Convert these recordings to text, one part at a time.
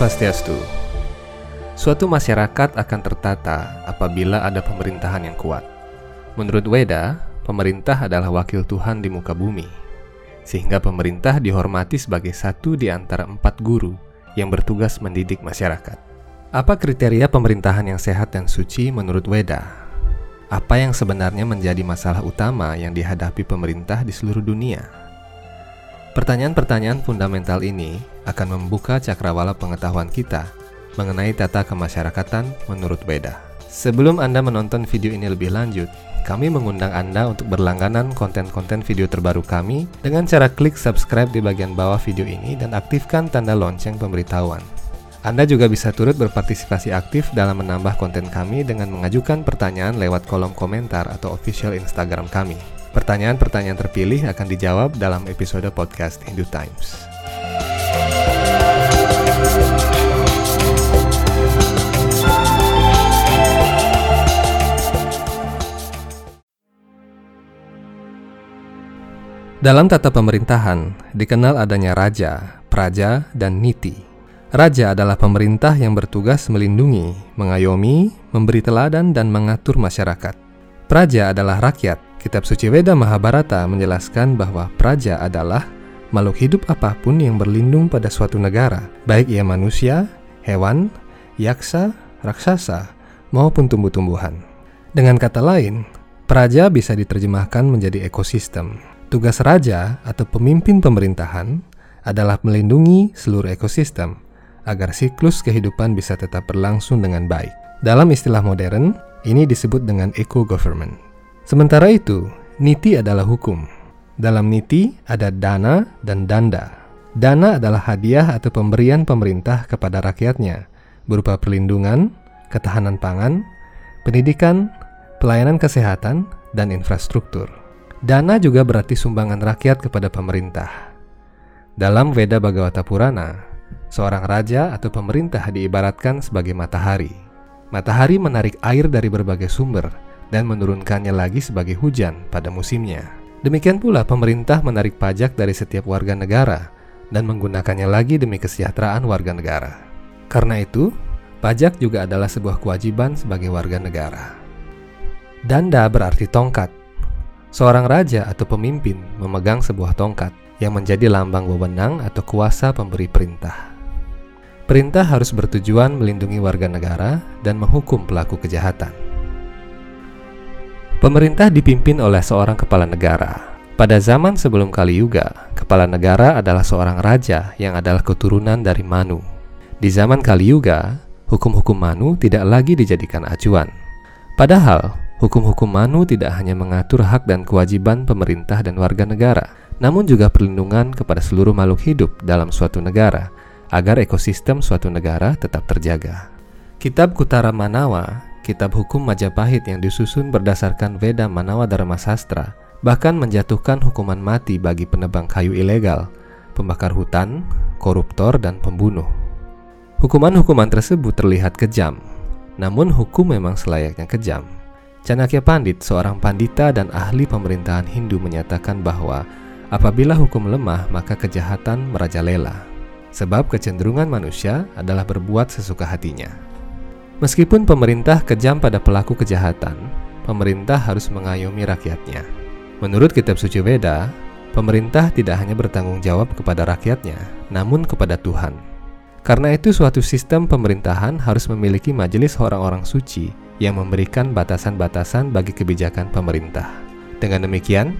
Swastiastu. Suatu masyarakat akan tertata apabila ada pemerintahan yang kuat. Menurut Weda, pemerintah adalah wakil Tuhan di muka bumi, sehingga pemerintah dihormati sebagai satu di antara empat guru yang bertugas mendidik masyarakat. Apa kriteria pemerintahan yang sehat dan suci menurut Weda? Apa yang sebenarnya menjadi masalah utama yang dihadapi pemerintah di seluruh dunia? Pertanyaan-pertanyaan fundamental ini akan membuka cakrawala pengetahuan kita mengenai tata kemasyarakatan menurut Weda. Sebelum Anda menonton video ini lebih lanjut, kami mengundang Anda untuk berlangganan konten-konten video terbaru kami dengan cara klik subscribe di bagian bawah video ini dan aktifkan tanda lonceng pemberitahuan. Anda juga bisa turut berpartisipasi aktif dalam menambah konten kami dengan mengajukan pertanyaan lewat kolom komentar atau official Instagram kami. Pertanyaan-pertanyaan terpilih akan dijawab dalam episode podcast Hindu Times. Dalam tata pemerintahan, dikenal adanya raja, praja, dan niti. Raja adalah pemerintah yang bertugas melindungi, mengayomi, memberi teladan, dan mengatur masyarakat. Praja adalah rakyat Kitab suci Weda Mahabharata menjelaskan bahwa praja adalah makhluk hidup apa pun yang berlindung pada suatu negara, baik ia manusia, hewan, yaksa, raksasa, maupun tumbuh-tumbuhan. Dengan kata lain, praja bisa diterjemahkan menjadi ekosistem. Tugas raja atau pemimpin pemerintahan adalah melindungi seluruh ekosistem agar siklus kehidupan bisa tetap berlangsung dengan baik. Dalam istilah modern, ini disebut dengan eco-government. Sementara itu, niti adalah hukum. Dalam niti ada dana dan danda. Dana adalah hadiah atau pemberian pemerintah kepada rakyatnya berupa perlindungan, ketahanan pangan, pendidikan, pelayanan kesehatan, dan infrastruktur. Dana juga berarti sumbangan rakyat kepada pemerintah. Dalam Veda Bhagavata Purana, seorang raja atau pemerintah diibaratkan sebagai matahari. Matahari menarik air dari berbagai sumber dan menurunkannya lagi sebagai hujan pada musimnya. Demikian pula pemerintah menarik pajak dari setiap warga negara dan menggunakannya lagi demi kesejahteraan warga negara. Karena itu, pajak juga adalah sebuah kewajiban sebagai warga negara. Danda berarti tongkat. Seorang raja atau pemimpin memegang sebuah tongkat yang menjadi lambang wewenang atau kuasa pemberi perintah. Perintah harus bertujuan melindungi warga negara dan menghukum pelaku kejahatan. Pemerintah dipimpin oleh seorang kepala negara. Pada zaman sebelum Kali Yuga, kepala negara adalah seorang raja yang adalah keturunan dari Manu. Di zaman Kali Yuga, hukum-hukum Manu tidak lagi dijadikan acuan. Padahal, hukum-hukum Manu tidak hanya mengatur hak dan kewajiban pemerintah dan warga negara, namun juga perlindungan kepada seluruh makhluk hidup dalam suatu negara agar ekosistem suatu negara tetap terjaga. Kitab Kutara Manawa kitab hukum Majapahit yang disusun berdasarkan Veda Manawa Dharma Sastra bahkan menjatuhkan hukuman mati bagi penebang kayu ilegal, pembakar hutan, koruptor, dan pembunuh. Hukuman-hukuman tersebut terlihat kejam, namun hukum memang selayaknya kejam. Canakya Pandit, seorang pandita dan ahli pemerintahan Hindu menyatakan bahwa apabila hukum lemah maka kejahatan merajalela. Sebab kecenderungan manusia adalah berbuat sesuka hatinya. Meskipun pemerintah kejam pada pelaku kejahatan, pemerintah harus mengayomi rakyatnya. Menurut kitab suci Veda, pemerintah tidak hanya bertanggung jawab kepada rakyatnya, namun kepada Tuhan. Karena itu suatu sistem pemerintahan harus memiliki majelis orang-orang suci yang memberikan batasan-batasan bagi kebijakan pemerintah. Dengan demikian,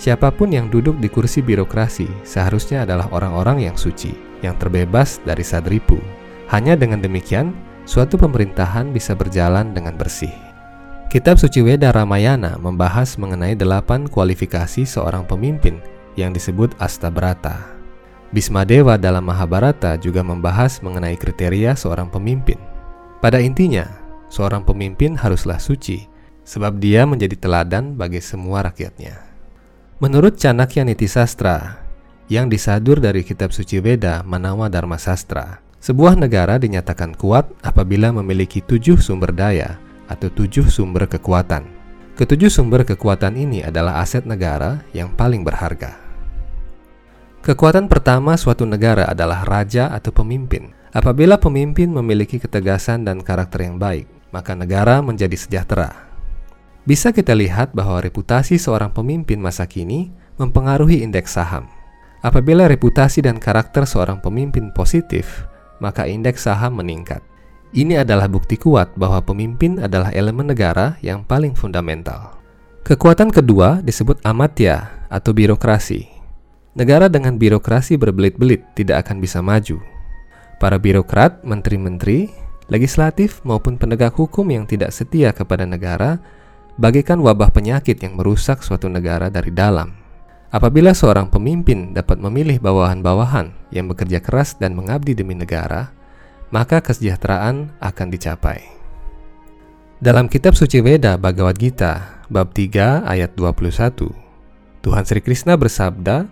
siapa pun yang duduk di kursi birokrasi seharusnya adalah orang-orang yang suci, yang terbebas dari sadripu. Hanya dengan demikian, suatu pemerintahan bisa berjalan dengan bersih. Kitab Suci Weda Ramayana membahas mengenai delapan kualifikasi seorang pemimpin yang disebut Astabrata. Bismadewa dalam Mahabharata juga membahas mengenai kriteria seorang pemimpin. Pada intinya, seorang pemimpin haruslah suci, sebab dia menjadi teladan bagi semua rakyatnya. Menurut Chanakya Niti Sastra, yang disadur dari kitab suci Weda Manawa Dharma Sastra, sebuah negara dinyatakan kuat apabila memiliki tujuh sumber daya atau tujuh sumber kekuatan. Ketujuh sumber kekuatan ini adalah aset negara yang paling berharga. Kekuatan pertama suatu negara adalah raja atau pemimpin. Apabila pemimpin memiliki ketegasan dan karakter yang baik, maka negara menjadi sejahtera. Bisa kita lihat bahwa reputasi seorang pemimpin masa kini mempengaruhi indeks saham. Apabila reputasi dan karakter seorang pemimpin positif, maka indeks saham meningkat. Ini adalah bukti kuat bahwa pemimpin adalah elemen negara yang paling fundamental. Kekuatan kedua disebut amatya atau birokrasi. Negara dengan birokrasi berbelit-belit tidak akan bisa maju Para birokrat, menteri-menteri, legislatif maupun penegak hukum yang tidak setia kepada negara bagaikan wabah penyakit yang merusak suatu negara dari dalam. Apabila seorang pemimpin dapat memilih bawahan-bawahan yang bekerja keras dan mengabdi demi negara, maka kesejahteraan akan dicapai. Dalam kitab suci Weda Bhagavad Gita bab 3 ayat 21, Tuhan Sri Krishna bersabda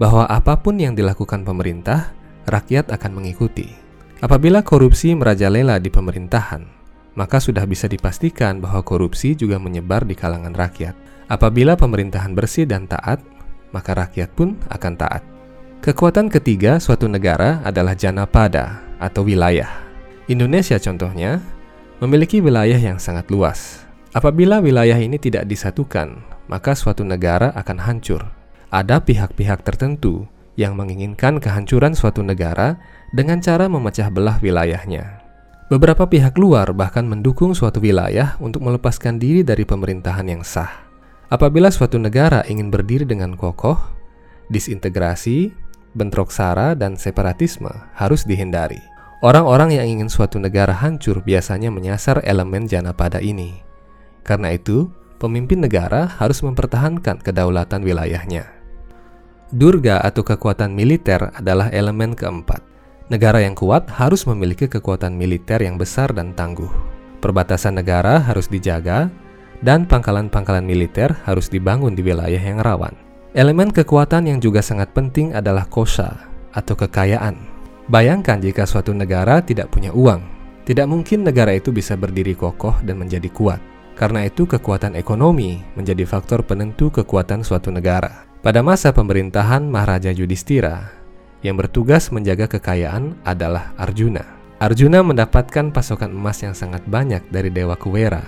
bahwa apa pun yang dilakukan pemerintah rakyat akan mengikuti. Apabila korupsi merajalela di pemerintahan, maka sudah bisa dipastikan bahwa korupsi juga menyebar di kalangan rakyat. Apabila pemerintahan bersih dan taat, maka rakyat pun akan taat. Kekuatan ketiga suatu negara adalah janapada atau wilayah. Indonesia contohnya memiliki wilayah yang sangat luas. Apabila wilayah ini tidak disatukan, maka suatu negara akan hancur. Ada pihak-pihak tertentu yang menginginkan kehancuran suatu negara dengan cara memecah belah wilayahnya. Beberapa pihak luar bahkan mendukung suatu wilayah untuk melepaskan diri dari pemerintahan yang sah. Apabila suatu negara ingin berdiri dengan kokoh, disintegrasi, bentrok sara, dan separatisme harus dihindari. Orang-orang yang ingin suatu negara hancur biasanya menyasar elemen jana pada ini. Karena itu, pemimpin negara harus mempertahankan kedaulatan wilayahnya. Durga atau kekuatan militer adalah elemen keempat. Negara yang kuat harus memiliki kekuatan militer yang besar dan tangguh. Perbatasan negara harus dijaga, dan pangkalan-pangkalan militer harus dibangun di wilayah yang rawan. Elemen kekuatan yang juga sangat penting adalah kosa atau kekayaan. Bayangkan jika suatu negara tidak punya uang, tidak mungkin negara itu bisa berdiri kokoh dan menjadi kuat. Karena itu, kekuatan ekonomi menjadi faktor penentu kekuatan suatu negara. Pada masa pemerintahan Maharaja Yudhistira, yang bertugas menjaga kekayaan adalah Arjuna. Arjuna mendapatkan pasokan emas yang sangat banyak dari Dewa Kuwera,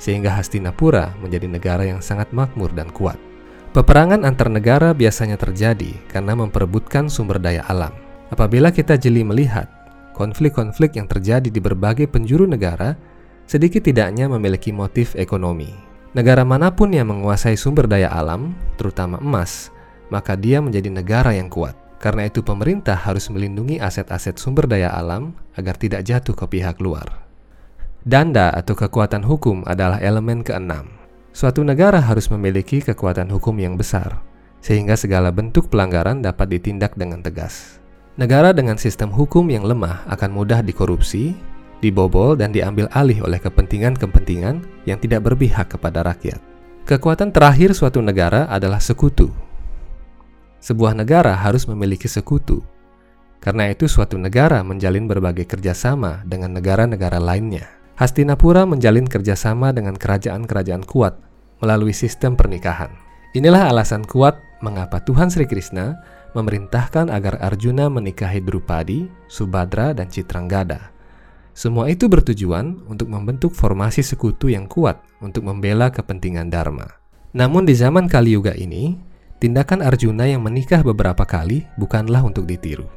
sehingga Hastinapura menjadi negara yang sangat makmur dan kuat. Peperangan antar negara biasanya terjadi karena memperebutkan sumber daya alam. Apabila kita jeli melihat konflik-konflik yang terjadi di berbagai penjuru negara, sedikit tidaknya memiliki motif ekonomi. Negara mana pun yang menguasai sumber daya alam, terutama emas, maka dia menjadi negara yang kuat. Karena itu pemerintah harus melindungi aset-aset sumber daya alam agar tidak jatuh ke pihak luar. Danda atau kekuatan hukum adalah elemen keenam. Suatu negara harus memiliki kekuatan hukum yang besar, sehingga segala bentuk pelanggaran dapat ditindak dengan tegas. Negara dengan sistem hukum yang lemah akan mudah dikorupsi, dibobol dan diambil alih oleh kepentingan-kepentingan yang tidak berpihak kepada rakyat. Kekuatan terakhir suatu negara adalah sekutu. Sebuah negara harus memiliki sekutu. Karena itu suatu negara menjalin berbagai kerjasama dengan negara-negara lainnya. Hastinapura menjalin kerjasama dengan kerajaan-kerajaan kuat melalui sistem pernikahan. Inilah alasan kuat mengapa Tuhan Sri Krishna memerintahkan agar Arjuna menikahi Drupadi, Subadra, dan Citranggada semua itu bertujuan untuk membentuk formasi sekutu yang kuat untuk membela kepentingan Dharma. Namun di zaman Kali Yuga ini, tindakan Arjuna yang menikah beberapa kali bukanlah untuk ditiru.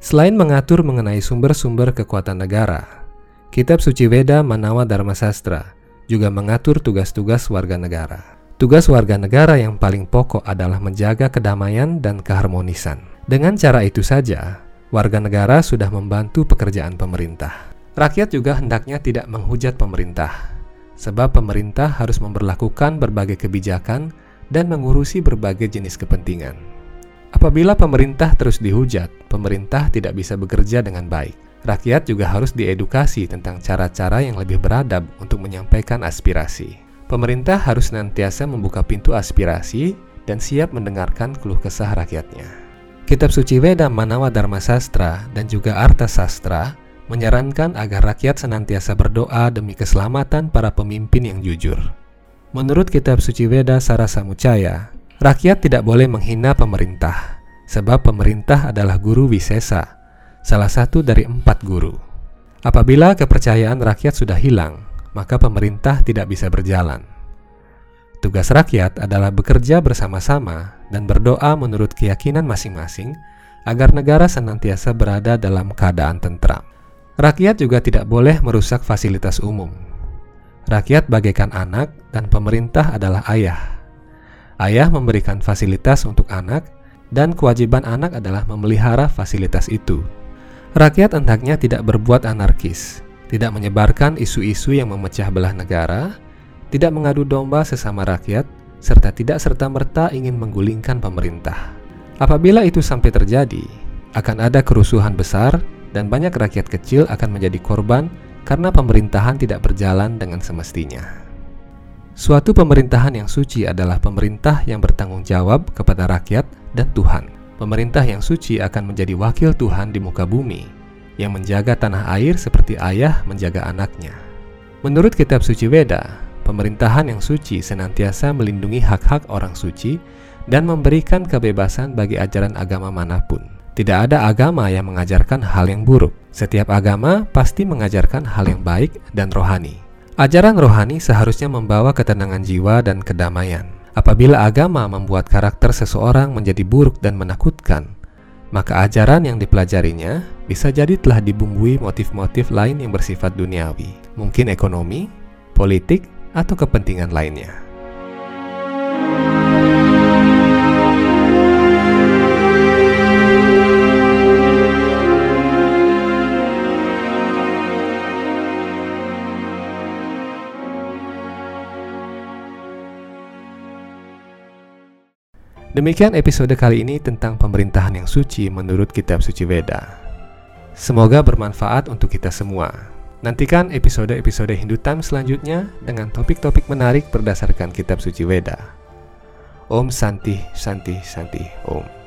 Selain mengatur mengenai sumber-sumber kekuatan negara, kitab suci Weda Manawa Dharma Sastra juga mengatur tugas-tugas warga negara. Tugas warga negara yang paling pokok adalah menjaga kedamaian dan keharmonisan. Dengan cara itu saja, warga negara sudah membantu pekerjaan pemerintah. Rakyat juga hendaknya tidak menghujat pemerintah, sebab pemerintah harus memperlakukan berbagai kebijakan dan mengurusi berbagai jenis kepentingan. Apabila pemerintah terus dihujat, pemerintah tidak bisa bekerja dengan baik. Rakyat juga harus diedukasi tentang cara-cara yang lebih beradab untuk menyampaikan aspirasi. Pemerintah harus senantiasa membuka pintu aspirasi dan siap mendengarkan keluh kesah rakyatnya. Kitab suci Weda Manawa Dharma Sastra dan juga Arta Sastra menyarankan agar rakyat senantiasa berdoa demi keselamatan para pemimpin yang jujur. Menurut kitab suci Weda Sarasa Mucaya, rakyat tidak boleh menghina pemerintah, sebab pemerintah adalah guru wisesa, salah satu dari empat guru. Apabila kepercayaan rakyat sudah hilang, maka pemerintah tidak bisa berjalan. Tugas rakyat adalah bekerja bersama-sama dan berdoa menurut keyakinan masing-masing agar negara senantiasa berada dalam keadaan tentram. Rakyat juga tidak boleh merusak fasilitas umum. Rakyat bagaikan anak dan pemerintah adalah ayah. Ayah memberikan fasilitas untuk anak dan kewajiban anak adalah memelihara fasilitas itu. Rakyat hendaknya tidak berbuat anarkis, tidak menyebarkan isu-isu yang memecah belah negara, tidak mengadu domba sesama rakyat, serta tidak serta-merta ingin menggulingkan pemerintah. Apabila itu sampai terjadi, akan ada kerusuhan besar dan banyak rakyat kecil akan menjadi korban karena pemerintahan tidak berjalan dengan semestinya. Suatu pemerintahan yang suci adalah pemerintah yang bertanggung jawab kepada rakyat dan Tuhan. Pemerintah yang suci akan menjadi wakil Tuhan di muka bumi, yang menjaga tanah air seperti ayah menjaga anaknya. Menurut kitab suci Weda, pemerintahan yang suci senantiasa melindungi hak-hak orang suci dan memberikan kebebasan bagi ajaran agama mana pun. Tidak ada agama yang mengajarkan hal yang buruk. Setiap agama pasti mengajarkan hal yang baik dan rohani. Ajaran rohani seharusnya membawa ketenangan jiwa dan kedamaian. Apabila agama membuat karakter seseorang menjadi buruk dan menakutkan, maka ajaran yang dipelajarinya bisa jadi telah dibumbui motif-motif lain yang bersifat duniawi, mungkin ekonomi, politik, atau kepentingan lainnya. Demikian episode kali ini tentang pemerintahan yang suci menurut kitab suci Weda. Semoga bermanfaat untuk kita semua. Nantikan episode-episode Hindu Time selanjutnya dengan topik-topik menarik berdasarkan kitab suci Weda. Om Santi Santi Santi Om.